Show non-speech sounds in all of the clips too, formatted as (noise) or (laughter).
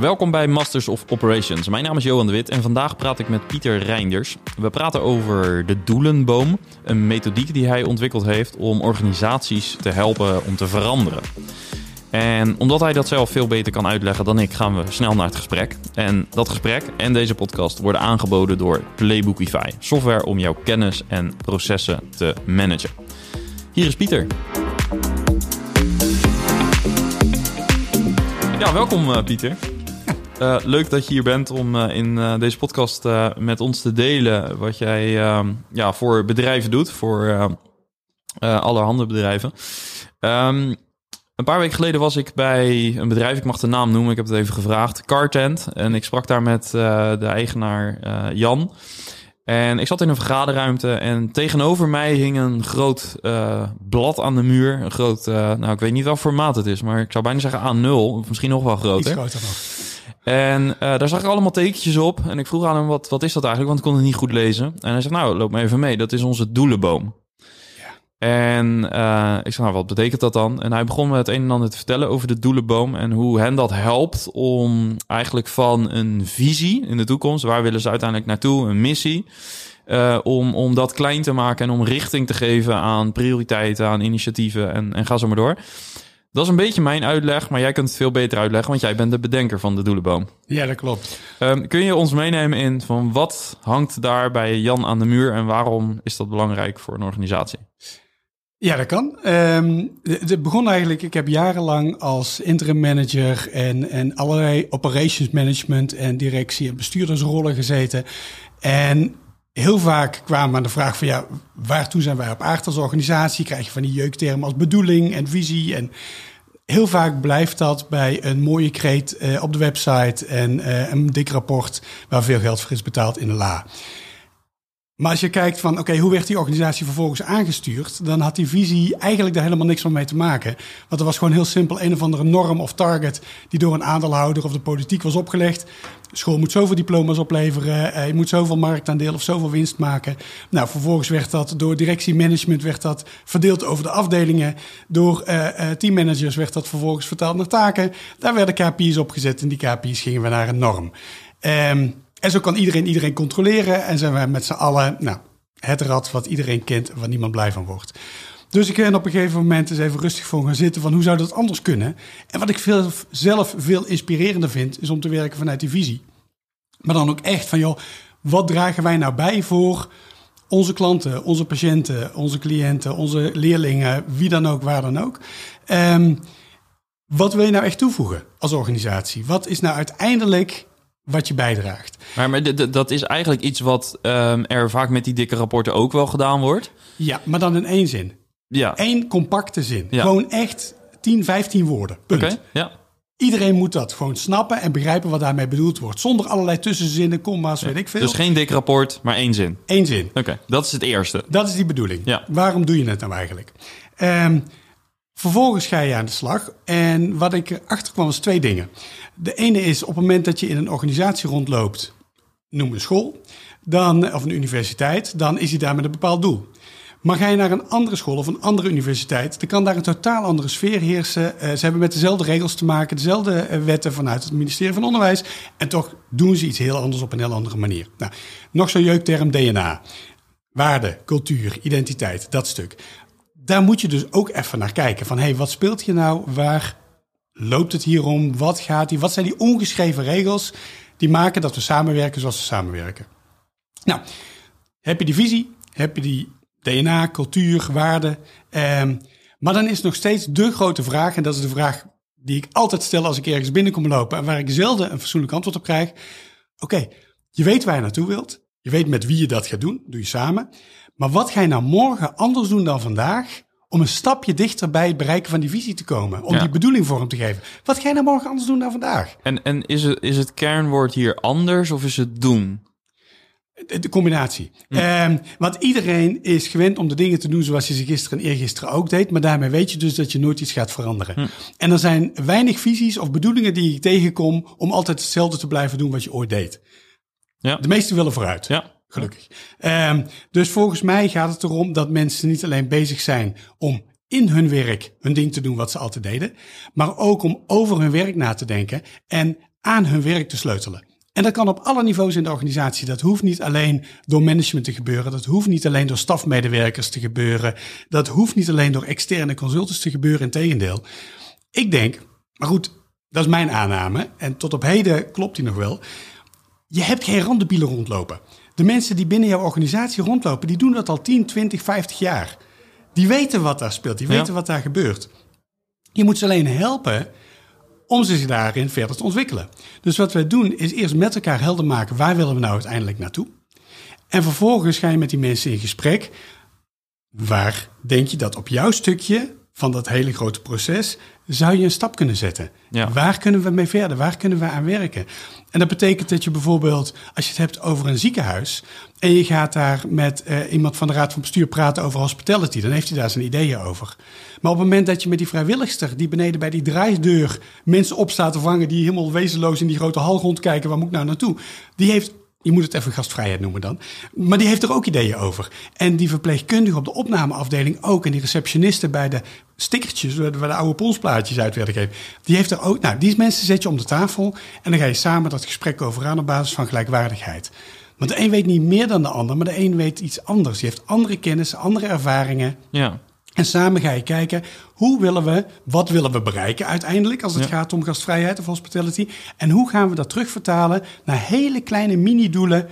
Welkom bij Masters of Operations. Mijn naam is Johan de Wit en vandaag praat ik met Pieter Reinders. We praten over de Doelenboom, een methodiek die hij ontwikkeld heeft om organisaties te helpen om te veranderen. En omdat hij dat zelf veel beter kan uitleggen dan ik, gaan we snel naar het gesprek. En dat gesprek en deze podcast worden aangeboden door Playbookify, software om jouw kennis en processen te managen. Hier is Pieter. Ja, welkom uh, Pieter. Uh, leuk dat je hier bent om uh, in deze podcast met ons te delen wat jij ja, voor bedrijven doet, voor allerhande bedrijven. Um, een paar weken geleden was ik bij een bedrijf, ik mag de naam noemen, ik heb het even gevraagd, Cartent. En ik sprak daar met de eigenaar Jan. En ik zat in een vergaderruimte en tegenover mij hing een groot blad aan de muur. Een groot, nou ik weet niet welk formaat het is, maar ik zou bijna zeggen A0, of misschien nog wel groter. Iets groter. En uh, daar zag ik allemaal tekentjes op. En ik vroeg aan hem, wat, wat is dat eigenlijk? Want ik kon het niet goed lezen. En hij zegt, nou, loop me even mee. Dat is onze doelenboom. En uh, ik zei, nou, wat betekent dat dan? En hij begon me het een en ander te vertellen over de doelenboom en hoe hen dat helpt om eigenlijk van een visie in de toekomst, waar willen ze uiteindelijk naartoe, een missie, uh, om, om dat klein te maken en om richting te geven aan prioriteiten, aan initiatieven en, en ga zo maar door. Dat is een beetje mijn uitleg, maar jij kunt het veel beter uitleggen, want jij bent de bedenker van de doelenboom. Ja, dat klopt. Um, kun je ons meenemen in van wat hangt daar bij Jan aan de muur en waarom is dat belangrijk voor een organisatie? Ja, dat kan. Um, het begon eigenlijk, ik heb jarenlang als interim manager en, en allerlei operations management en directie en bestuurdersrollen gezeten. En heel vaak kwamen aan de vraag van ja, waartoe zijn wij op aard als organisatie? Krijg je van die jeuktermen als bedoeling en visie en heel vaak blijft dat bij een mooie kreet uh, op de website en uh, een dik rapport waar veel geld voor is betaald in de la. Maar als je kijkt van, oké, hoe werd die organisatie vervolgens aangestuurd? Dan had die visie eigenlijk daar helemaal niks van mee te maken. Want er was gewoon heel simpel een of andere norm of target die door een aandeelhouder of de politiek was opgelegd. school moet zoveel diploma's opleveren, eh, je moet zoveel marktaandeel of zoveel winst maken. Nou, vervolgens werd dat door directiemanagement werd dat verdeeld over de afdelingen. Door uh, uh, teammanagers werd dat vervolgens vertaald naar taken. Daar werden KPI's opgezet en die KPI's gingen we naar een norm. Um, en zo kan iedereen iedereen controleren en zijn we met z'n allen nou, het rad wat iedereen kent en waar niemand blij van wordt. Dus ik ben op een gegeven moment eens even rustig voor gaan zitten van hoe zou dat anders kunnen? En wat ik veel, zelf veel inspirerender vind, is om te werken vanuit die visie. Maar dan ook echt van, joh, wat dragen wij nou bij voor onze klanten, onze patiënten, onze cliënten, onze leerlingen, wie dan ook, waar dan ook. Um, wat wil je nou echt toevoegen als organisatie? Wat is nou uiteindelijk wat je bijdraagt. Maar, maar dat is eigenlijk iets wat um, er vaak met die dikke rapporten ook wel gedaan wordt. Ja, maar dan in één zin. Ja. Eén compacte zin. Ja. Gewoon echt 10, 15 woorden. Punt. Okay, ja. Iedereen moet dat gewoon snappen en begrijpen wat daarmee bedoeld wordt. Zonder allerlei tussenzinnen, comma's, ja. weet ik veel. Dus geen dik rapport, maar één zin. Eén zin. Oké, okay, dat is het eerste. Dat is die bedoeling. Ja. Waarom doe je het nou eigenlijk? Um, vervolgens ga je aan de slag. En wat ik erachter kwam was twee dingen. De ene is op het moment dat je in een organisatie rondloopt, noem een school, dan, of een universiteit, dan is hij daar met een bepaald doel. Maar ga je naar een andere school of een andere universiteit, dan kan daar een totaal andere sfeer heersen. Uh, ze hebben met dezelfde regels te maken, dezelfde eh, wetten vanuit het ministerie van Onderwijs. En toch doen ze iets heel anders op een heel andere manier. Nou, nog zo'n jeukterm DNA. Waarde, cultuur, identiteit, dat stuk. Daar moet je dus ook even naar kijken. Van hé, hey, wat speelt je nou? Waar loopt het hier om? Wat gaat die? Wat zijn die ongeschreven regels die maken dat we samenwerken zoals we samenwerken? Nou, heb je die visie? Heb je die DNA, cultuur, waarden? Um, maar dan is nog steeds de grote vraag, en dat is de vraag die ik altijd stel als ik ergens binnenkom lopen en waar ik zelden een fatsoenlijk antwoord op krijg. Oké, je weet waar je naartoe wilt. Je weet met wie je dat gaat doen, doe je samen. Maar wat ga je nou morgen anders doen dan vandaag om een stapje dichter bij het bereiken van die visie te komen. Om die bedoeling vorm te geven. Wat ga je nou morgen anders doen dan vandaag? En, en is, het, is het kernwoord hier anders of is het doen? De, combinatie. Hm. Um, want iedereen is gewend om de dingen te doen zoals je ze gisteren en eergisteren ook deed. Maar daarmee weet je dus dat je nooit iets gaat veranderen. Hm. En er zijn weinig visies of bedoelingen die ik tegenkom om altijd hetzelfde te blijven doen wat je ooit deed. Ja. De meesten willen vooruit. Ja. Gelukkig. Um, dus volgens mij gaat het erom dat mensen niet alleen bezig zijn om in hun werk hun ding te doen wat ze altijd deden, maar ook om over hun werk na te denken en aan hun werk te sleutelen. En dat kan op alle niveaus in de organisatie. Dat hoeft niet alleen door management te gebeuren. Dat hoeft niet alleen door stafmedewerkers te gebeuren. Dat hoeft niet alleen door externe consultants te gebeuren. Integendeel. Ik denk, maar goed, dat is mijn aanname. En tot op heden klopt die nog wel. Je hebt geen randenbielen rondlopen. De mensen die binnen jouw organisatie rondlopen, die doen dat al 10, 20, 50 jaar. Die weten wat daar speelt, die weten wat daar gebeurt. Je moet ze alleen helpen om zich daarin verder te ontwikkelen. Dus wat wij doen is eerst met elkaar helder maken waar willen we nou uiteindelijk naartoe. En vervolgens ga je met die mensen in gesprek. Waar denk je dat op jouw stukje van dat hele grote proces zou je een stap kunnen zetten? Ja. Waar kunnen we mee verder? Waar kunnen we aan werken? En dat betekent dat je bijvoorbeeld, als je het hebt over een ziekenhuis en je gaat daar met uh, iemand van de raad van bestuur praten over hospitality, dan heeft hij daar zijn ideeën over. Maar op het moment dat je met die vrijwilligster die beneden bij die draaideur mensen op staat te vangen die helemaal wezenloos in die grote hal rondkijken, waar moet ik nou naartoe? Die heeft je moet het even gastvrijheid noemen dan. Maar die heeft er ook ideeën over. En die verpleegkundige op de opnameafdeling ook. En die receptionisten bij de stickertjes, waar de oude polsplaatjes uit werden. Die heeft er ook. Nou, die mensen zet je om de tafel. En dan ga je samen dat gesprek over aan op basis van gelijkwaardigheid. Want de een weet niet meer dan de ander, maar de een weet iets anders. Die heeft andere kennis, andere ervaringen. Ja. En samen ga je kijken, hoe willen we, wat willen we bereiken uiteindelijk als het Ja. gaat om gastvrijheid of hospitality? En hoe gaan we dat terugvertalen naar hele kleine mini-doelen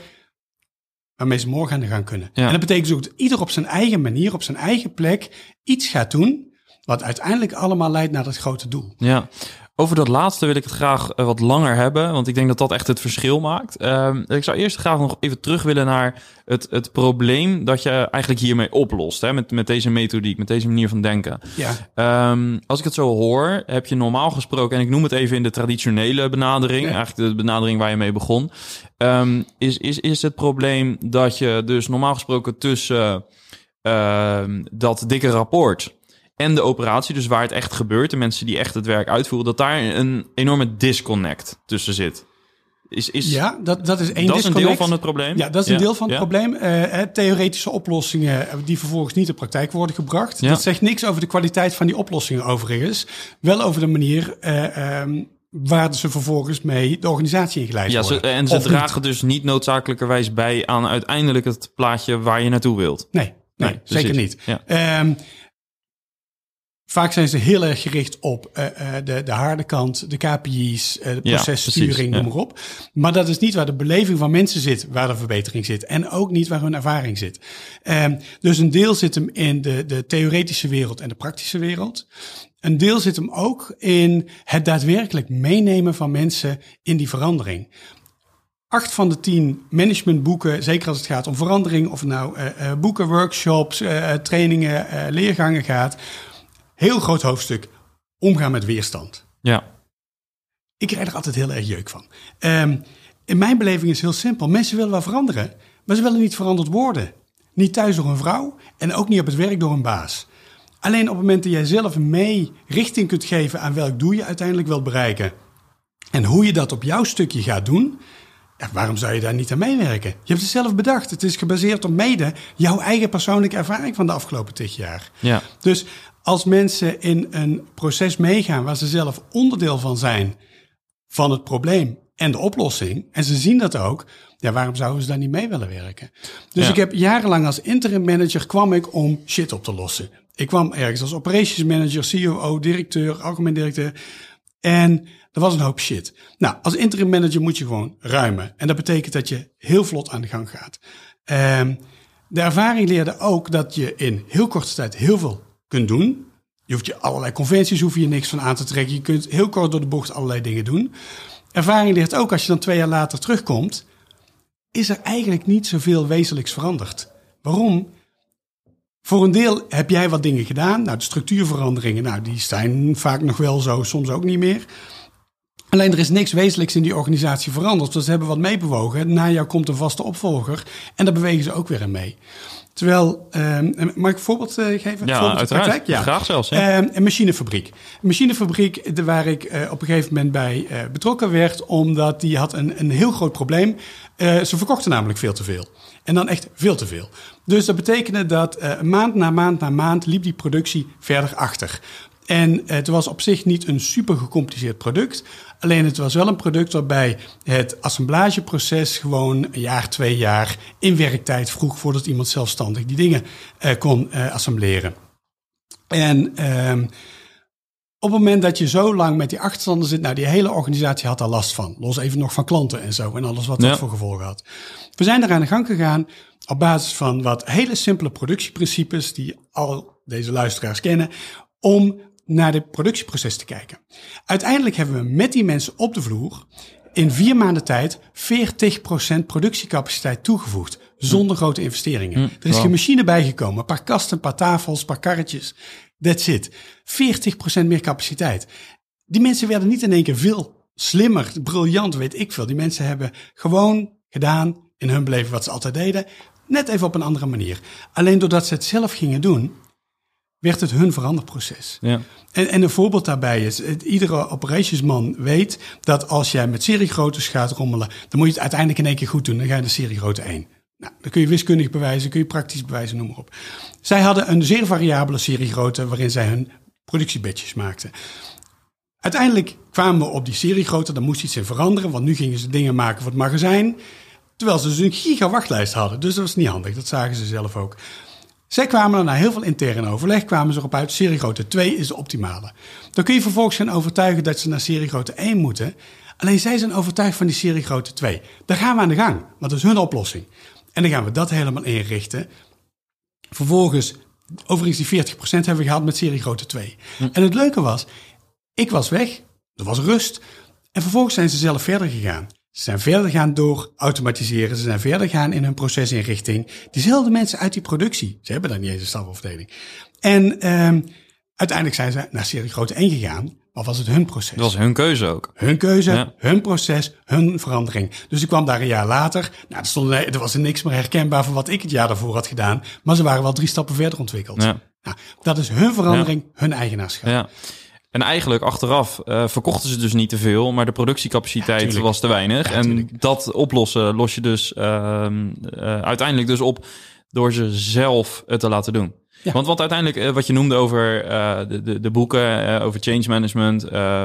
waarmee ze morgen aan de gang kunnen? Ja. En dat betekent dus ook dat ieder op zijn eigen manier, op zijn eigen plek iets gaat doen, wat uiteindelijk allemaal leidt naar dat grote doel. Ja, over dat laatste wil ik het graag eh, wat langer hebben, want ik denk dat dat echt het verschil maakt. Ehm, ik zou eerst graag nog even terug willen naar het, het probleem dat je eigenlijk hiermee oplost, hè, met, met deze methodiek, met deze manier van denken. Ja, Ehm, als ik het zo hoor, heb je normaal gesproken, en ik noem het even in de traditionele benadering, Ja. eigenlijk de benadering waar je mee begon, ehm, is, is, is het probleem dat je dus normaal gesproken tussen dat dikke rapport en de operatie, dus waar het echt gebeurt, de mensen die echt het werk uitvoeren, dat daar een enorme disconnect tussen zit. Is, is, ja dat, dat is één dat is een deel van het probleem? Ja, dat is een deel van het Ja? probleem. Eh, theoretische oplossingen eh, die vervolgens niet in praktijk worden gebracht. Ja. Dat zegt niks over de kwaliteit van die oplossingen overigens. Wel over de manier eh, ehm, waar ze vervolgens mee de organisatie in geleid Ja, ze, worden. en ze Of niet. dragen dus niet noodzakelijkerwijs bij aan uiteindelijk het plaatje waar je naartoe wilt. Nee, nee, Nee, zeker niet. Ja. Ehm, vaak zijn ze heel erg gericht op eh, eh, de, de harde kant, de KPI's, eh, de Ja, processturing, precies, noem ja. maar op. Maar dat is niet waar de beleving van mensen zit, waar de verbetering zit. En ook niet waar hun ervaring zit. Ehm, dus een deel zit hem in de, de theoretische wereld en de praktische wereld. Een deel zit hem ook in het daadwerkelijk meenemen van mensen in die verandering acht van de tien managementboeken, zeker als het gaat om verandering, of het nou boeken, workshops, trainingen, leergangen gaat, heel groot hoofdstuk omgaan met weerstand. Ja, Ik krijg er altijd heel erg jeuk van. Ehm, in mijn beleving is het heel simpel. Mensen willen wel veranderen, maar ze willen niet veranderd worden. Niet thuis door een vrouw en ook niet op het werk door een baas. Alleen op het moment dat jij zelf mee richting kunt geven aan welk doel je uiteindelijk wilt bereiken. En hoe je dat op jouw stukje gaat doen. Ja, waarom zou je daar niet aan meewerken? Je hebt het zelf bedacht. Het is gebaseerd op mede jouw eigen persoonlijke ervaring van de afgelopen tig jaar. ja, Dus als mensen in een proces meegaan waar ze zelf onderdeel van zijn van het probleem en de oplossing, en ze zien dat ook, ja, waarom zouden ze daar niet mee willen werken? Dus Ja. ik heb jarenlang als interim manager kwam ik om shit op te lossen. Ik kwam ergens als operations manager, COO, directeur, algemeen directeur. En er was een hoop shit. Nou, als interim manager moet je gewoon ruimen. En dat betekent dat je heel vlot aan de gang gaat. Ehm, de ervaring leerde ook dat je in heel korte tijd heel veel kunt doen. Je hoeft je allerlei conventies hoef je niks van aan te trekken. Je kunt heel kort door de bocht allerlei dingen doen. Ervaring leert ook als je dan twee jaar later terugkomt, is er eigenlijk niet zoveel wezenlijks veranderd. Waarom? Voor een deel heb jij wat dingen gedaan. Nou, de structuurveranderingen, nou, die zijn vaak nog wel zo, soms ook niet meer. Alleen er is niks wezenlijks in die organisatie veranderd. Dus ze hebben wat meebewogen. Na jou komt een vaste opvolger. En daar bewegen ze ook weer in mee. Terwijl, ehm, mag ik een voorbeeld eh, geven? ja Voorbeeld uiteraard. praktijk? Graag zelfs. Ja. Ehm, een machinefabriek. Een machinefabriek de- waar ik eh, op een gegeven moment bij eh, betrokken werd, omdat die had een, een heel groot probleem. Eh, ze verkochten namelijk veel te veel. En dan echt veel te veel. Dus dat betekende dat eh, maand na maand na maand liep die productie verder achter. En het was op zich niet een super gecompliceerd product. Alleen het was wel een product waarbij het assemblageproces gewoon een jaar, twee jaar in werktijd vroeg voordat iemand zelfstandig die dingen uh, kon uh, assembleren. En uh, op het moment dat je zo lang met die achterstanden zit, nou die hele organisatie had daar last van. Los even nog van klanten en zo en alles wat dat voor gevolgen had. We zijn er aan de gang gegaan op basis van wat hele simpele productieprincipes die al deze luisteraars kennen, om naar het productieproces te kijken. Uiteindelijk hebben we met die mensen op de vloer in vier maanden tijd 40% productiecapaciteit toegevoegd. Zonder grote investeringen. Hm, er is wow. geen machine bijgekomen. Een paar kasten, een paar tafels, een paar karretjes. That's it. 40% meer capaciteit. Die mensen werden niet in één keer veel slimmer, briljant, weet ik veel. Die mensen hebben gewoon gedaan in hun beleving wat ze altijd deden. Net even op een andere manier. Alleen doordat ze het zelf gingen doen, werd het hun veranderproces. Ja. En, en een voorbeeld daarbij is, het- iedere operationsman weet dat als jij met seriegroottes gaat rommelen, dan moet je het uiteindelijk in één keer goed doen. Dan ga je de seriegrootte 1. Nou, dan kun je wiskundig bewijzen, kun je praktisch bewijzen, noem maar op. Zij hadden een zeer variabele seriegrootte waarin zij hun productiebedjes maakten. Uiteindelijk kwamen we op die seriegrootte, daar moest iets in veranderen, want nu gingen ze dingen maken voor het magazijn. Terwijl ze dus een giga wachtlijst hadden. Dus dat was niet handig, dat zagen ze zelf ook. Zij kwamen er na heel veel intern overleg, kwamen ze erop uit, seriegrootte 2 is de optimale. Dan kun je vervolgens gaan overtuigen dat ze naar seriegrootte 1 moeten. Alleen zij zijn overtuigd van die seriegrootte 2. Daar gaan we aan de gang, want dat is hun oplossing. En dan gaan we dat helemaal inrichten. Vervolgens, overigens die 40% hebben we gehad met seriegrootte 2. En het leuke was, ik was weg, er was rust. En vervolgens zijn ze zelf verder gegaan. Ze zijn verder gaan door automatiseren. Ze zijn verder gaan in hun procesinrichting. Diezelfde mensen uit die productie. Ze hebben daar niet eens een stafafdeling. En ehm, uiteindelijk zijn ze naar serie grote 1 gegaan. Maar was het hun proces? Dat was hun keuze ook. Hun keuze, Ja. hun proces, hun verandering. Dus ik kwam daar een jaar later. Nou, er, stond, er was er niks meer herkenbaar van wat ik het jaar daarvoor had gedaan. Maar ze waren wel drie stappen verder ontwikkeld. Ja. Nou, dat is hun verandering, hun eigenaarschap. Ja. En eigenlijk achteraf eh, verkochten ze dus niet te veel, maar de productiecapaciteit Ja, was te weinig. Ja, en dat oplossen los je dus ehm, eh, uiteindelijk dus op door ze zelf het te laten doen. Want wat uiteindelijk, eh, wat je noemde over eh, de, de, de boeken, eh, over change management,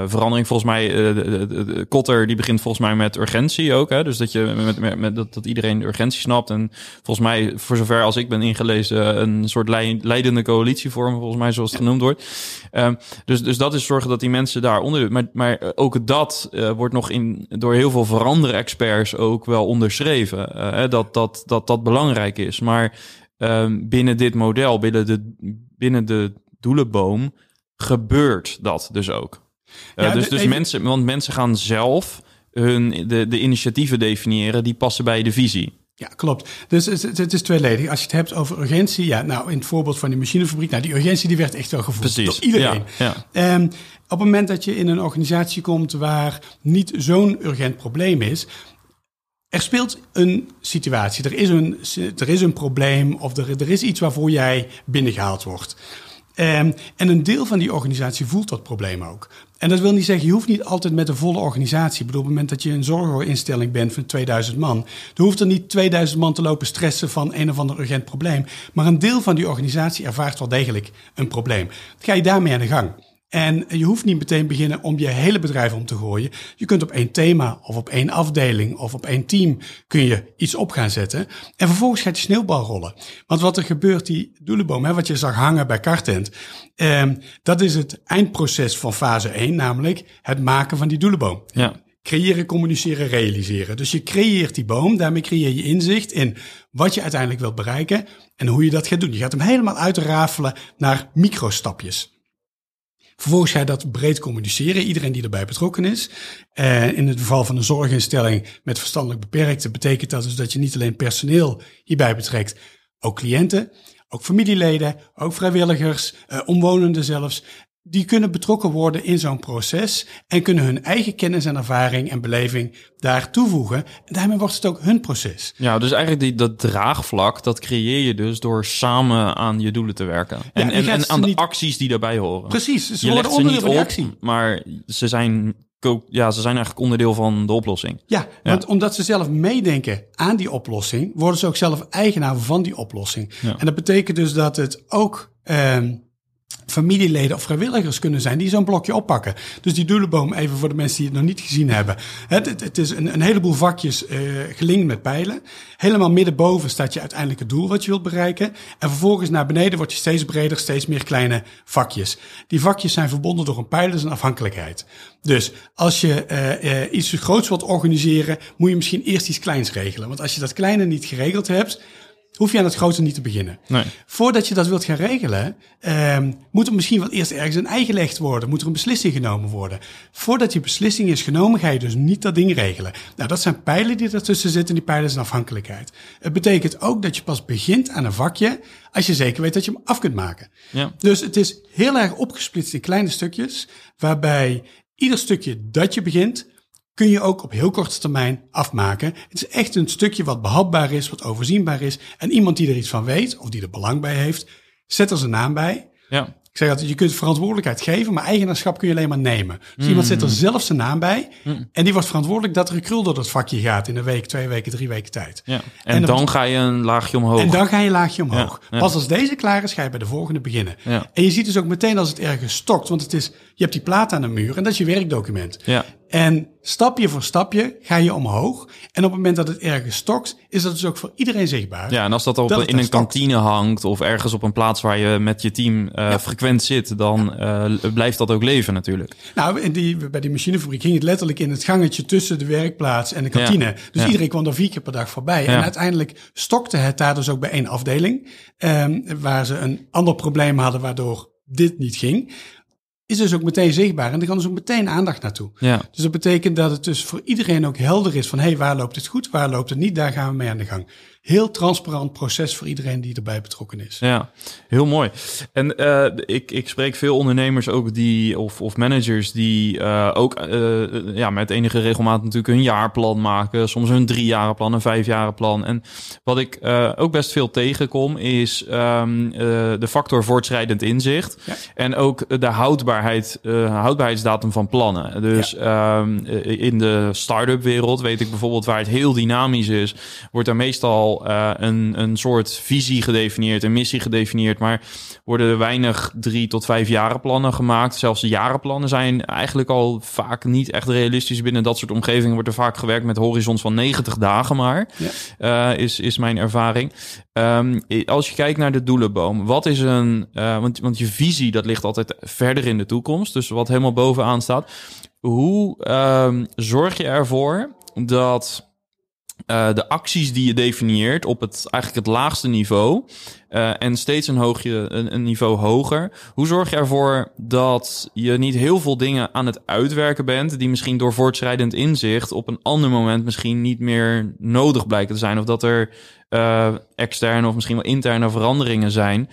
verandering. Volgens mij, de, Kotter die begint volgens mij met urgentie ook. Hè? Dus dat, je met, met, met, dat, dat iedereen de urgentie snapt. En volgens mij, voor zover als ik ben ingelezen, een soort lei- leidende coalitievorm, volgens mij zoals het genoemd wordt. Ehm, dus, dus dat is zorgen dat die mensen daaronder. Maar, maar ook dat wordt nog in, door heel veel veranderen experts ook wel onderschreven. dat, dat, dat dat belangrijk is. Maar ehm, binnen dit model, binnen de, binnen de doelenboom, gebeurt dat dus ook. Eh, Ja, dus dus even- mensen, want mensen gaan zelf hun, de, de initiatieven definiëren die passen bij de visie. Ja, klopt. Dus het, is tweeledig. Als je het hebt over urgentie, ja, nou in het voorbeeld van die machinefabriek, nou die urgentie die werd echt wel gevoeld Precies. door iedereen. Ja, ja. Ehm, op het moment dat je in een organisatie komt waar niet zo'n urgent probleem is, er speelt een situatie, er is een, er is een probleem of er, er is iets waarvoor jij binnengehaald wordt. Ehm, en een deel van die organisatie voelt dat probleem ook. En dat wil niet zeggen, je hoeft niet altijd met de volle organisatie. Ik bedoel, op het moment dat je een zorginstelling bent van 2000 man, dan hoeft er niet 2000 man te lopen stressen van een of ander urgent probleem. Maar een deel van die organisatie ervaart wel degelijk een probleem. Ga je daarmee aan de gang. En je hoeft niet meteen beginnen om je hele bedrijf om te gooien. Je kunt op één thema of op één afdeling of op één team kun je iets op gaan zetten. En vervolgens gaat die sneeuwbal rollen. Want wat er gebeurt, die doelenboom, hè, wat je zag hangen bij Cartent, ehm, dat is het eindproces van fase 1, namelijk het maken van die doelenboom. Ja. Creëren, communiceren, realiseren. Dus je creëert die boom, daarmee creëer je inzicht in wat je uiteindelijk wilt bereiken en hoe je dat gaat doen. Je gaat hem helemaal uitrafelen naar microstapjes. Vervolgens ga je dat breed communiceren, iedereen die erbij betrokken is. Eh, in het geval van een zorginstelling met verstandelijk beperkte betekent dat dus dat je niet alleen personeel hierbij betrekt, ook cliënten, ook familieleden, ook vrijwilligers, eh, omwonenden zelfs. Die kunnen betrokken worden in zo'n proces en kunnen hun eigen kennis en ervaring en beleving daar toevoegen. En daarmee wordt het ook hun proces. Ja, dus eigenlijk die, dat draagvlak, dat creëer je dus door samen aan je doelen te werken. En, en, aan de acties die daarbij horen. Precies, ze je worden onderdeel van op, actie. maar ze zijn, ja, ze zijn eigenlijk onderdeel van de oplossing. Ja, want omdat ze zelf meedenken aan die oplossing, worden ze ook zelf eigenaar van die oplossing. Ja. En dat betekent dus dat het ook ehm, familieleden of vrijwilligers kunnen zijn die zo'n blokje oppakken. Dus die doelenboom, even voor de mensen die het nog niet gezien hebben. Het, het, het is een, een, heleboel vakjes uh, gelinkt met pijlen. Helemaal middenboven staat je uiteindelijk het doel wat je wilt bereiken. En vervolgens naar beneden wordt je steeds breder, steeds meer kleine vakjes. Die vakjes zijn verbonden door een pijl, dus een afhankelijkheid. Dus als je uh, uh, iets groots wilt organiseren, moet je misschien eerst iets kleins regelen. Want als je dat kleine niet geregeld hebt, hoef je aan het grote niet te beginnen. Nee. Voordat je dat wilt gaan regelen, um, moet er misschien wel eerst ergens een ei gelegd worden. Moet er een beslissing genomen worden. Voordat die beslissing is genomen, ga je dus niet dat ding regelen. Nou, dat zijn pijlen die ertussen zitten. Die pijlen zijn afhankelijkheid. Het betekent ook dat je pas begint aan een vakje als je zeker weet dat je hem af kunt maken. Ja. Dus het is heel erg opgesplitst in kleine stukjes, waarbij ieder stukje dat je begint kun je ook op heel korte termijn afmaken. Het is echt een stukje wat behapbaar is, wat overzienbaar is. En iemand die er iets van weet, of die er belang bij heeft, zet er zijn naam bij. Ja. Ik zeg altijd, je kunt verantwoordelijkheid geven, maar eigenaarschap kun je alleen maar nemen. Dus iemand zet er zelf zijn naam bij. En die wordt verantwoordelijk dat er een krul door dat vakje gaat in een week, twee weken, drie weken tijd. Ja. En, en dan, dan, ga je een laagje omhoog. En dan ga je een laagje omhoog. Ja. Pas als deze klaar is, ga je bij de volgende beginnen. Ja. En je ziet dus ook meteen als het ergens stokt, want het is, je hebt die plaat aan de muur en dat is je werkdocument. En stapje voor stapje ga je omhoog. En op het moment dat het ergens stokt, is dat dus ook voor iedereen zichtbaar. Ja, en als dat, op, dat in een stokt. kantine hangt of ergens op een plaats waar je met je team uh, ja. frequent zit, dan ja. uh, blijft dat ook leven natuurlijk. Nou, in die, bij die machinefabriek ging het letterlijk in het gangetje tussen de werkplaats en de kantine. Ja. Dus iedereen kwam er vier keer per dag voorbij. En uiteindelijk stokte het daar dus ook bij één afdeling, um, waar ze een ander probleem hadden waardoor dit niet ging is dus ook meteen zichtbaar. En er kan dus ook meteen aandacht naartoe. Ja. Dus dat betekent dat het dus voor iedereen ook helder is van... hé, hey, waar loopt het goed, waar loopt het niet, daar gaan we mee aan de gang. Heel transparant proces voor iedereen die erbij betrokken is. Ja, heel mooi. En uh, ik, ik spreek veel ondernemers ook die, of, of managers die uh, ook uh, ja, met enige regelmaat natuurlijk hun jaarplan maken. Soms hun driejarenplan, een vijfjarenplan. En wat ik ook best veel tegenkom is um, de factor voortschrijdend inzicht. Ja. En ook de houdbaarheid, houdbaarheidsdatum van plannen. Dus ja. um, in de start-up wereld weet ik bijvoorbeeld waar het heel dynamisch is, wordt er meestal uh, een, een soort visie gedefinieerd, een missie gedefinieerd, maar worden er weinig drie tot vijf jaren plannen gemaakt. Zelfs de jarenplannen zijn eigenlijk al vaak niet echt realistisch binnen dat soort omgevingen. Wordt er vaak gewerkt met horizons van 90 dagen maar, ja. uh, is, is mijn ervaring. Um, als je kijkt naar de doelenboom, wat is een, uh, want, want je visie dat ligt altijd verder in de toekomst, dus wat helemaal bovenaan staat. Hoe um, zorg je ervoor dat uh, de acties die je definieert op het eigenlijk het laagste niveau uh, en steeds een, hoogje, een, een, niveau hoger. Hoe zorg je ervoor dat je niet heel veel dingen aan het uitwerken bent die misschien door voortschrijdend inzicht op een ander moment misschien niet meer nodig blijken te zijn of dat er uh, externe of misschien wel interne veranderingen zijn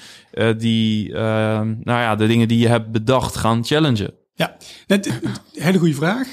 die, nou ja, de dingen die je hebt bedacht gaan challengen? Ja, net, hele goede vraag.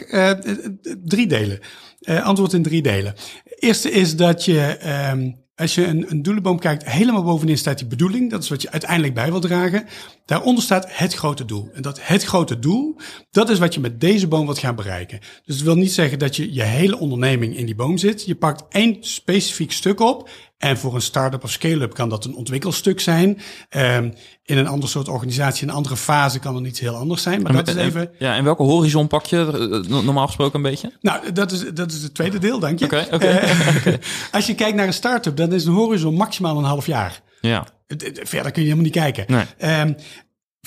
drie delen. Antwoord in drie delen eerste is dat je, um, als je een, een doelenboom kijkt, helemaal bovenin staat die bedoeling. Dat is wat je uiteindelijk bij wil dragen. Daaronder staat het grote doel. En dat het grote doel, dat is wat je met deze boom wilt gaan bereiken. Dus het wil niet zeggen dat je je hele onderneming in die boom zit. Je pakt één specifiek stuk op. En voor een start-up of scale-up kan dat een ontwikkelstuk zijn. Um, in een ander soort organisatie, in een andere fase kan het iets heel anders zijn. Maar dat is even. Ja, en welke horizon pak je normaal gesproken een beetje? Nou, dat is, dat is het tweede deel, dank je. Oké, okay, (laughs) okay. (laughs) Als je kijkt naar een start-up, dan is een horizon maximaal een half jaar. Ja. Verder kun je helemaal niet kijken. Nee. Um,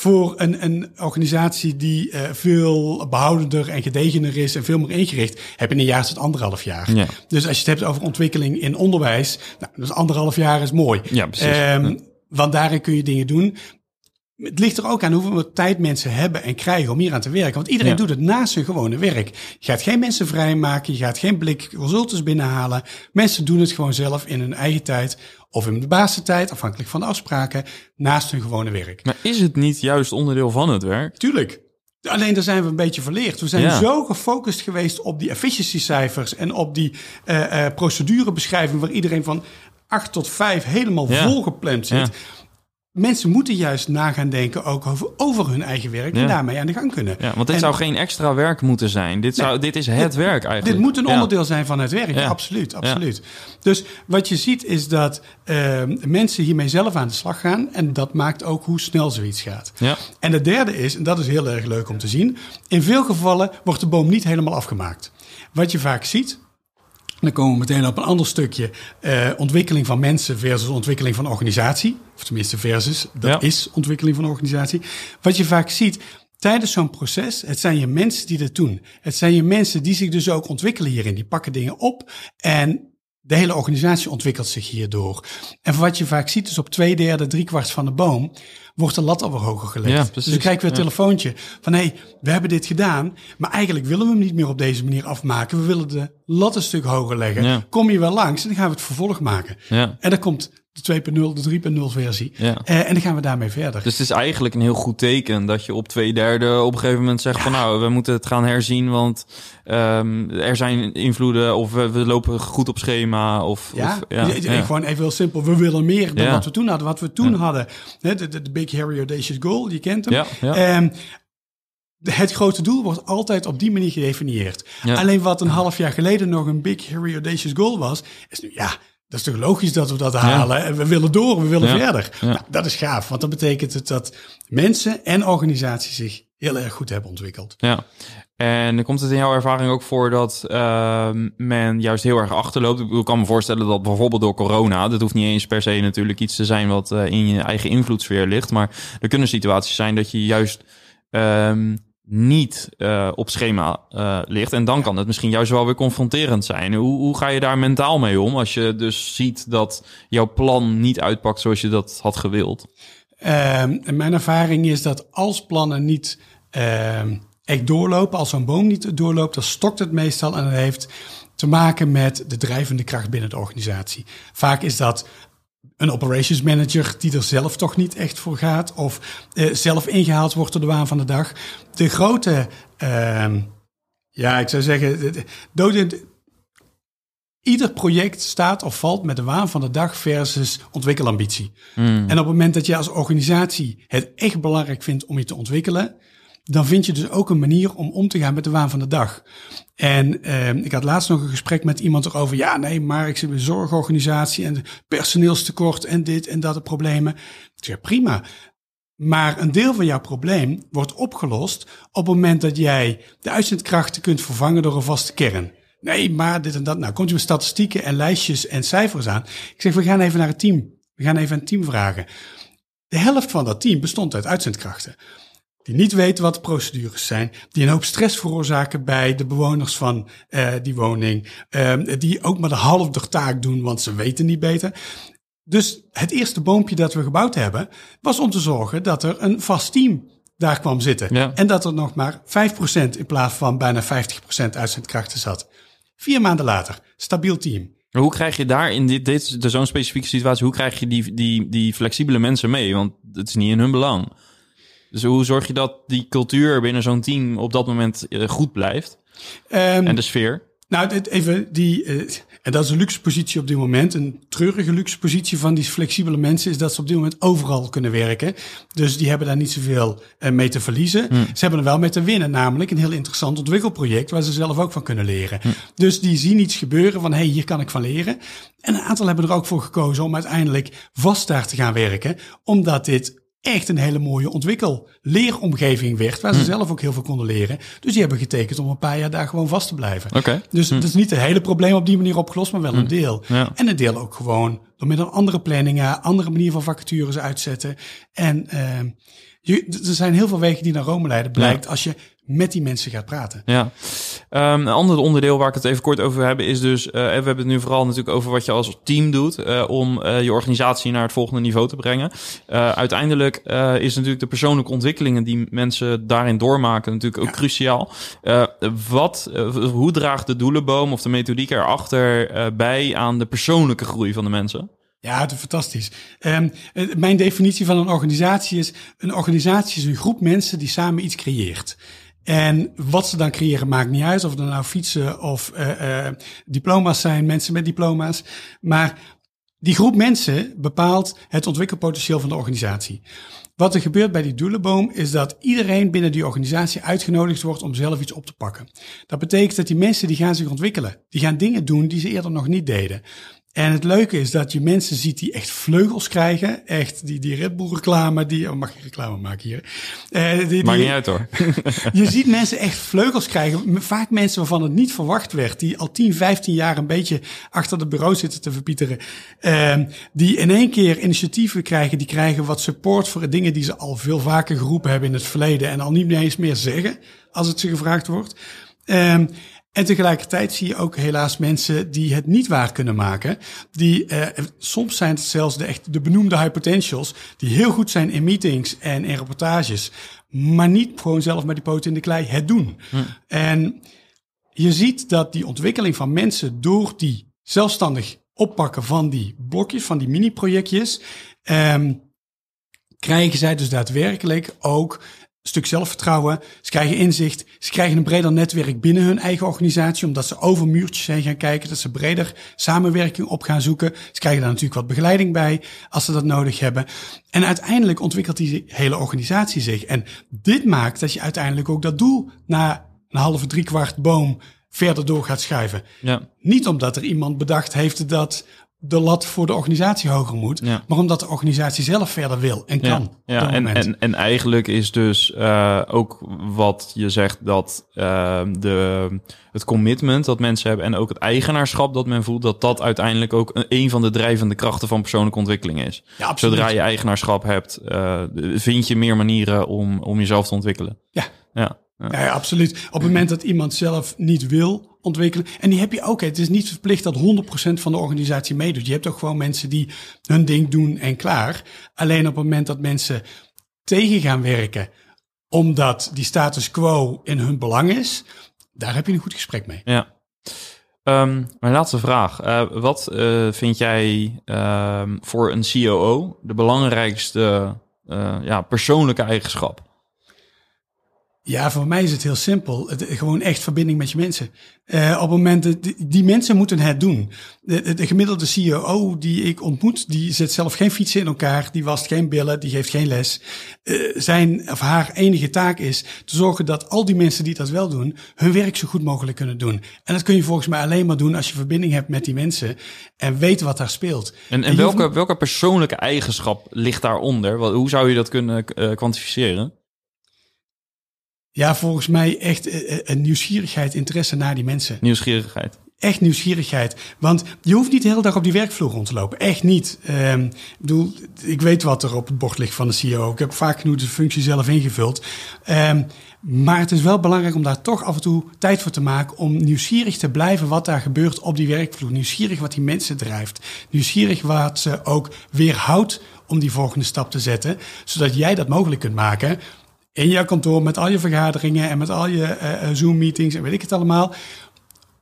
voor een, een organisatie die uh, veel behoudender en gedegener is en veel meer ingericht, heb je een jaar tot anderhalf jaar. Ja. Dus als je het hebt over ontwikkeling in onderwijs, nou, dus anderhalf jaar is mooi. Ja, precies. Um, ja. Want daarin kun je dingen doen. Het ligt er ook aan hoeveel tijd mensen hebben en krijgen om hier aan te werken. Want iedereen Ja. doet het naast hun gewone werk. Je gaat geen mensen vrijmaken, je gaat geen blik consultants binnenhalen. Mensen doen het gewoon zelf in hun eigen tijd of in de basistijd, afhankelijk van de afspraken, naast hun gewone werk. Maar is het niet juist onderdeel van het werk? Tuurlijk. Alleen daar zijn we een beetje verleerd. We zijn Ja. zo gefocust geweest op die efficiency cijfers en op die eh eh procedurebeschrijving waar iedereen van 8 tot 5 helemaal Ja. volgepland zit. Ja. Mensen moeten juist na gaan denken ook over, over hun eigen werk en daarmee aan de gang kunnen. Ja, want dit En zou geen extra werk moeten zijn. Dit, zou, dit is het werk eigenlijk. Dit moet een Ja. onderdeel zijn van het werk. Ja. Absoluut, absoluut. Dus wat je ziet is dat eh, mensen hiermee zelf aan de slag gaan. En dat maakt ook hoe snel zoiets gaat. Ja. En het derde is, en dat is heel erg leuk om te zien. In veel gevallen wordt de boom niet helemaal afgemaakt. Wat je vaak ziet, dan komen we meteen op een ander stukje. eh, ontwikkeling van mensen versus ontwikkeling van organisatie. Of tenminste versus, dat Ja. is ontwikkeling van organisatie. Wat je vaak ziet tijdens zo'n proces, het zijn je mensen die dat doen. Het zijn je mensen die zich dus ook ontwikkelen hierin. Die pakken dingen op en de hele organisatie ontwikkelt zich hierdoor. En wat je vaak ziet is op twee derde, drie kwart van de boom wordt de lat alweer hoger gelegd. Ja, dus precies. dan krijg ik weer een Ja. telefoontje van hé, hey, we hebben dit gedaan, maar eigenlijk willen we hem niet meer op deze manier afmaken. We willen de lat een stuk hoger leggen. Ja. Kom je wel langs en dan gaan we het vervolg maken. En dan komt de 2.0, de 3.0 versie. Ja. Eh, en dan gaan we daarmee verder. Dus het is eigenlijk een heel goed teken dat je op twee derde op een gegeven moment zegt van nou, we moeten het gaan herzien, want ehm, er zijn invloeden of we, we lopen goed op schema of Ja, of, ja, ja. gewoon even heel simpel. We willen meer dan wat we toen hadden. Wat we toen hadden, hè, de, de, de Big Harry Audacious Goal, je kent hem. Ja. Ehm, het grote doel wordt altijd op die manier gedefinieerd. Ja. Alleen wat een half jaar geleden nog een Big Harry Audacious Goal was, is nu ja. Dat is toch logisch dat we dat halen. En we willen door, we willen verder. Ja. Nou, dat is gaaf, want dat betekent het dat mensen en organisaties zich heel erg goed hebben ontwikkeld. Ja. En komt het in jouw ervaring ook voor dat ehm, men juist heel erg achterloopt? Ik kan me voorstellen dat bijvoorbeeld door corona, dat hoeft niet eens per se natuurlijk iets te zijn wat eh, in je eigen invloedssfeer ligt, maar er kunnen situaties zijn dat je juist ehm, niet eh, op schema eh, ligt. En dan kan het misschien juist wel weer confronterend zijn. Hoe, hoe ga je daar mentaal mee om als je dus ziet dat jouw plan niet uitpakt zoals je dat had gewild? Ehm, mijn ervaring is dat als plannen niet ehm, echt doorlopen, als zo'n boom niet doorloopt, dan stokt het meestal en dat heeft te maken met de drijvende kracht binnen de organisatie. Vaak is dat een operations manager die er zelf toch niet echt voor gaat of eh, zelf ingehaald wordt door de waan van de dag. De grote, ehm, ja, ik zou zeggen, dode, ieder project staat of valt met de waan van de dag versus ontwikkelambitie. En op het moment dat je als organisatie het echt belangrijk vindt om je te ontwikkelen, dan vind je dus ook een manier om om te gaan met de waan van de dag. En eh, ik had laatst nog een gesprek met iemand erover. Ja, nee, maar ik zit bij een zorgorganisatie en personeelstekort en dit en dat de problemen. Ik zeg, prima. Maar een deel van jouw probleem wordt opgelost op het moment dat jij de uitzendkrachten kunt vervangen door een vaste kern. Nee, maar dit en dat. Nou, komt je met statistieken en lijstjes en cijfers aan. Ik zeg, we gaan even naar het team. We gaan even een team vragen. De helft van dat team bestond uit uitzendkrachten. Die niet weten wat de procedures zijn. Die een hoop stress veroorzaken bij de bewoners van eh, die woning. Ehm, die ook maar de halve taak doen, want ze weten niet beter. Dus het eerste boompje dat we gebouwd hebben, was om te zorgen dat er een vast team daar kwam zitten. Ja. En dat er nog maar 5% in plaats van bijna 50% uitzendkrachten zat. Vier maanden later, stabiel team. Hoe krijg je daar in dit, dit zo'n specifieke situatie, hoe krijg je die, die, die flexibele mensen mee? Want het is niet in hun belang. Dus hoe zorg je dat die cultuur binnen zo'n team op dat moment eh, goed blijft? Ehm, En de sfeer? Nou, even die, eh, en dat is een luxe positie op dit moment. Een treurige luxe positie van die flexibele mensen is dat ze op dit moment overal kunnen werken. Dus die hebben daar niet zoveel eh, mee te verliezen. Ze hebben er wel mee te winnen, namelijk een heel interessant ontwikkelproject waar ze zelf ook van kunnen leren. Dus die zien iets gebeuren van, hé, hey, hier kan ik van leren. En een aantal hebben er ook voor gekozen om uiteindelijk vast daar te gaan werken, omdat dit echt een hele mooie ontwikkelleeromgeving werd, waar ze zelf ook heel veel konden leren. Dus die hebben getekend om een paar jaar daar gewoon vast te blijven. Oké. Dus dat is niet het hele probleem op die manier opgelost, maar wel een deel. Ja. En een deel ook gewoon door middel van andere planningen, andere manier van vacatures uitzetten. En ehm, je, er zijn heel veel wegen die naar Rome leiden, blijkt als je met die mensen gaat praten. Ja. Ehm, een ander onderdeel waar ik het even kort over heb is dus, eh, we hebben het nu vooral natuurlijk over wat je als team doet eh, om eh, je organisatie naar het volgende niveau te brengen. Uiteindelijk is natuurlijk de persoonlijke ontwikkelingen die mensen daarin doormaken natuurlijk ook cruciaal. Wat, hoe draagt de doelenboom of de methodiek erachter bij aan de persoonlijke groei van de mensen? Ja, het is fantastisch. Ehm, eh, mijn definitie van een organisatie is: een organisatie is een groep mensen die samen iets creëert. En wat ze dan creëren maakt niet uit. Of er nou fietsen of eh, eh, diploma's zijn, mensen met diploma's. Maar die groep mensen bepaalt het ontwikkelpotentieel van de organisatie. Wat er gebeurt bij die doelenboom is dat iedereen binnen die organisatie uitgenodigd wordt om zelf iets op te pakken. Dat betekent dat die mensen die gaan zich ontwikkelen. Die gaan dingen doen die ze eerder nog niet deden. En het leuke is dat je mensen ziet die echt vleugels krijgen. Echt die, die Red Bull reclame, die, oh, mag je reclame maken hier? Uh, die, die, Maakt niet uit hoor. (laughs) je ziet mensen echt vleugels krijgen. Vaak mensen waarvan het niet verwacht werd. Die al 10, 15 jaar een beetje achter de bureau zitten te verpieteren. Uh, die in één keer initiatieven krijgen. Die krijgen wat support voor dingen die ze al veel vaker geroepen hebben in het verleden. En al niet eens meer zeggen als het ze gevraagd wordt. Uh, en tegelijkertijd zie je ook helaas mensen die het niet waar kunnen maken. Die, uh, soms zijn het zelfs de, echt de benoemde high potentials. Die heel goed zijn in meetings en in reportages. Maar niet gewoon zelf met die poten in de klei het doen. Hm. En je ziet dat die ontwikkeling van mensen door die zelfstandig oppakken van die blokjes, van die mini-projectjes. Um, krijgen zij dus daadwerkelijk ook stuk zelfvertrouwen. Ze krijgen inzicht. Ze krijgen een breder netwerk binnen hun eigen organisatie, omdat ze over muurtjes heen gaan kijken, dat ze breder samenwerking op gaan zoeken. Ze krijgen daar natuurlijk wat begeleiding bij als ze dat nodig hebben. En uiteindelijk ontwikkelt die hele organisatie zich. En dit maakt dat je uiteindelijk ook dat doel na een halve, driekwart boom verder door gaat schuiven. Ja. Niet omdat er iemand bedacht heeft dat de lat voor de organisatie hoger moet, maar omdat de organisatie zelf verder wil en kan. Ja, en, en, en eigenlijk is dus uh, ook wat je zegt dat uh, de, het commitment dat mensen hebben en ook het eigenaarschap dat men voelt, dat dat uiteindelijk ook een, een van de drijvende krachten van persoonlijke ontwikkeling is. Ja, Zodra je eigenaarschap hebt, uh, vind je meer manieren om, om jezelf te ontwikkelen. Ja. Ja. Ja. ja, absoluut. Op het moment dat iemand zelf niet wil ontwikkelen. En die heb je ook. Het is niet verplicht dat 100% van de organisatie meedoet. Je hebt ook gewoon mensen die hun ding doen en klaar. Alleen op het moment dat mensen tegen gaan werken, omdat die status quo in hun belang is, daar heb je een goed gesprek mee. Ja. Um, mijn laatste vraag. Uh, wat uh, vind jij uh, voor een COO de belangrijkste eh, ja, persoonlijke eigenschap? Ja, voor mij is het heel simpel. Het, gewoon echt verbinding met je mensen. Uh, op het moment dat die, die, mensen moeten het doen. De, de, gemiddelde CEO die ik ontmoet, die zet zelf geen fietsen in elkaar, die wast geen billen, die geeft geen les. Uh, zijn of haar enige taak is te zorgen dat al die mensen die dat wel doen, hun werk zo goed mogelijk kunnen doen. En dat kun je volgens mij alleen maar doen als je verbinding hebt met die mensen en weet wat daar speelt. En, en, welke, welke persoonlijke eigenschap ligt daaronder? Hoe zou je dat kunnen uh, kwantificeren? Ja, volgens mij echt eh, eh, een nieuwsgierigheid, interesse naar die mensen. Nieuwsgierigheid. Echt nieuwsgierigheid. Want je hoeft niet de hele dag op die werkvloer rond te lopen. Echt niet. Um, ik bedoel, ik weet wat er op het bord ligt van de CEO. Ik heb vaak genoeg de functie zelf ingevuld. Um, maar het is wel belangrijk om daar toch af en toe tijd voor te maken. Om nieuwsgierig te blijven wat daar gebeurt op die werkvloer. Nieuwsgierig wat die mensen drijft. Nieuwsgierig wat ze ook weerhoudt om die volgende stap te zetten. Zodat jij dat mogelijk kunt maken in jouw kantoor met al je vergaderingen en met al je uh, Zoom-meetings en weet ik het allemaal.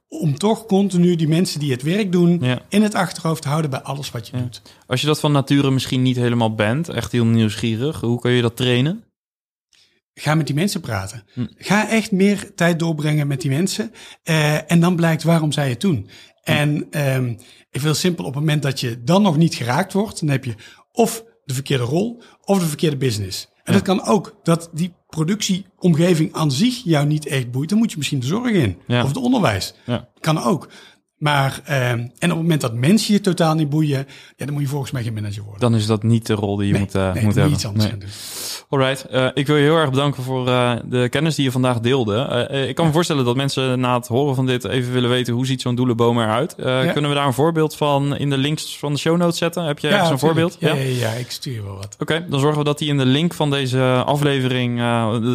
Om toch continu die mensen die het werk doen in het achterhoofd te houden bij alles wat je doet. Als je dat van nature misschien niet helemaal bent, echt heel nieuwsgierig, hoe kun je dat trainen? Ga met die mensen praten. Hm. Ga echt meer tijd doorbrengen met die mensen. Uh, en dan blijkt waarom zij het doen. Hm. En um, ik wil simpel, op het moment dat je dan nog niet geraakt wordt, dan heb je of de verkeerde rol of de verkeerde business. En dat kan ook dat die productieomgeving aan zich jou niet echt boeit. Dan moet je misschien de zorg in. Of het onderwijs. Ja. Kan ook. Maar, uh, en op het moment dat mensen je totaal niet boeien, ja, dan moet je volgens mij geen manager worden. Dan is dat niet de rol die je moet, uh, nee, moet hebben. Iets anders nee. doen. Alright, uh, ik wil je heel erg bedanken voor uh, de kennis die je vandaag deelde. Ik kan me voorstellen dat mensen na het horen van dit even willen weten hoe ziet zo'n doelenboom eruit. Ja. Kunnen we daar een voorbeeld van in de links van de show notes zetten? Heb je ja, zo'n voorbeeld? Ja, ja, ik stuur wel wat. Oké, dan zorgen we dat die in de link van deze aflevering,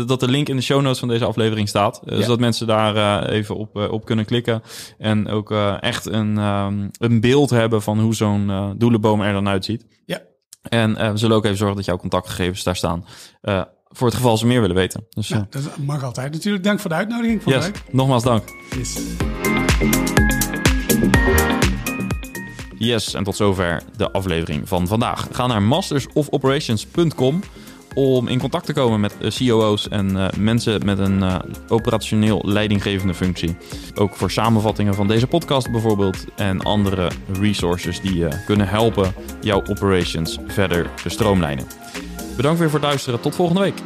dat de link in de show notes van deze aflevering staat. Zodat mensen daar even op, op kunnen klikken en ook echt een, um, een beeld hebben van hoe zo'n doelenboom er dan uitziet. Ja. En uh, we zullen ook even zorgen dat jouw contactgegevens daar staan. Voor het geval ze meer willen weten. Dus, ja, dat mag altijd. Natuurlijk, dank voor de uitnodiging. Yes, nogmaals dank. Yes. Yes, en tot zover de aflevering van vandaag. Ga naar mastersofoperations.com om in contact te komen met COO's en mensen met een operationeel leidinggevende functie. Ook voor samenvattingen van deze podcast bijvoorbeeld en andere resources die je kunnen helpen jouw operations verder te stroomlijnen. Bedankt weer voor het luisteren. Tot volgende week.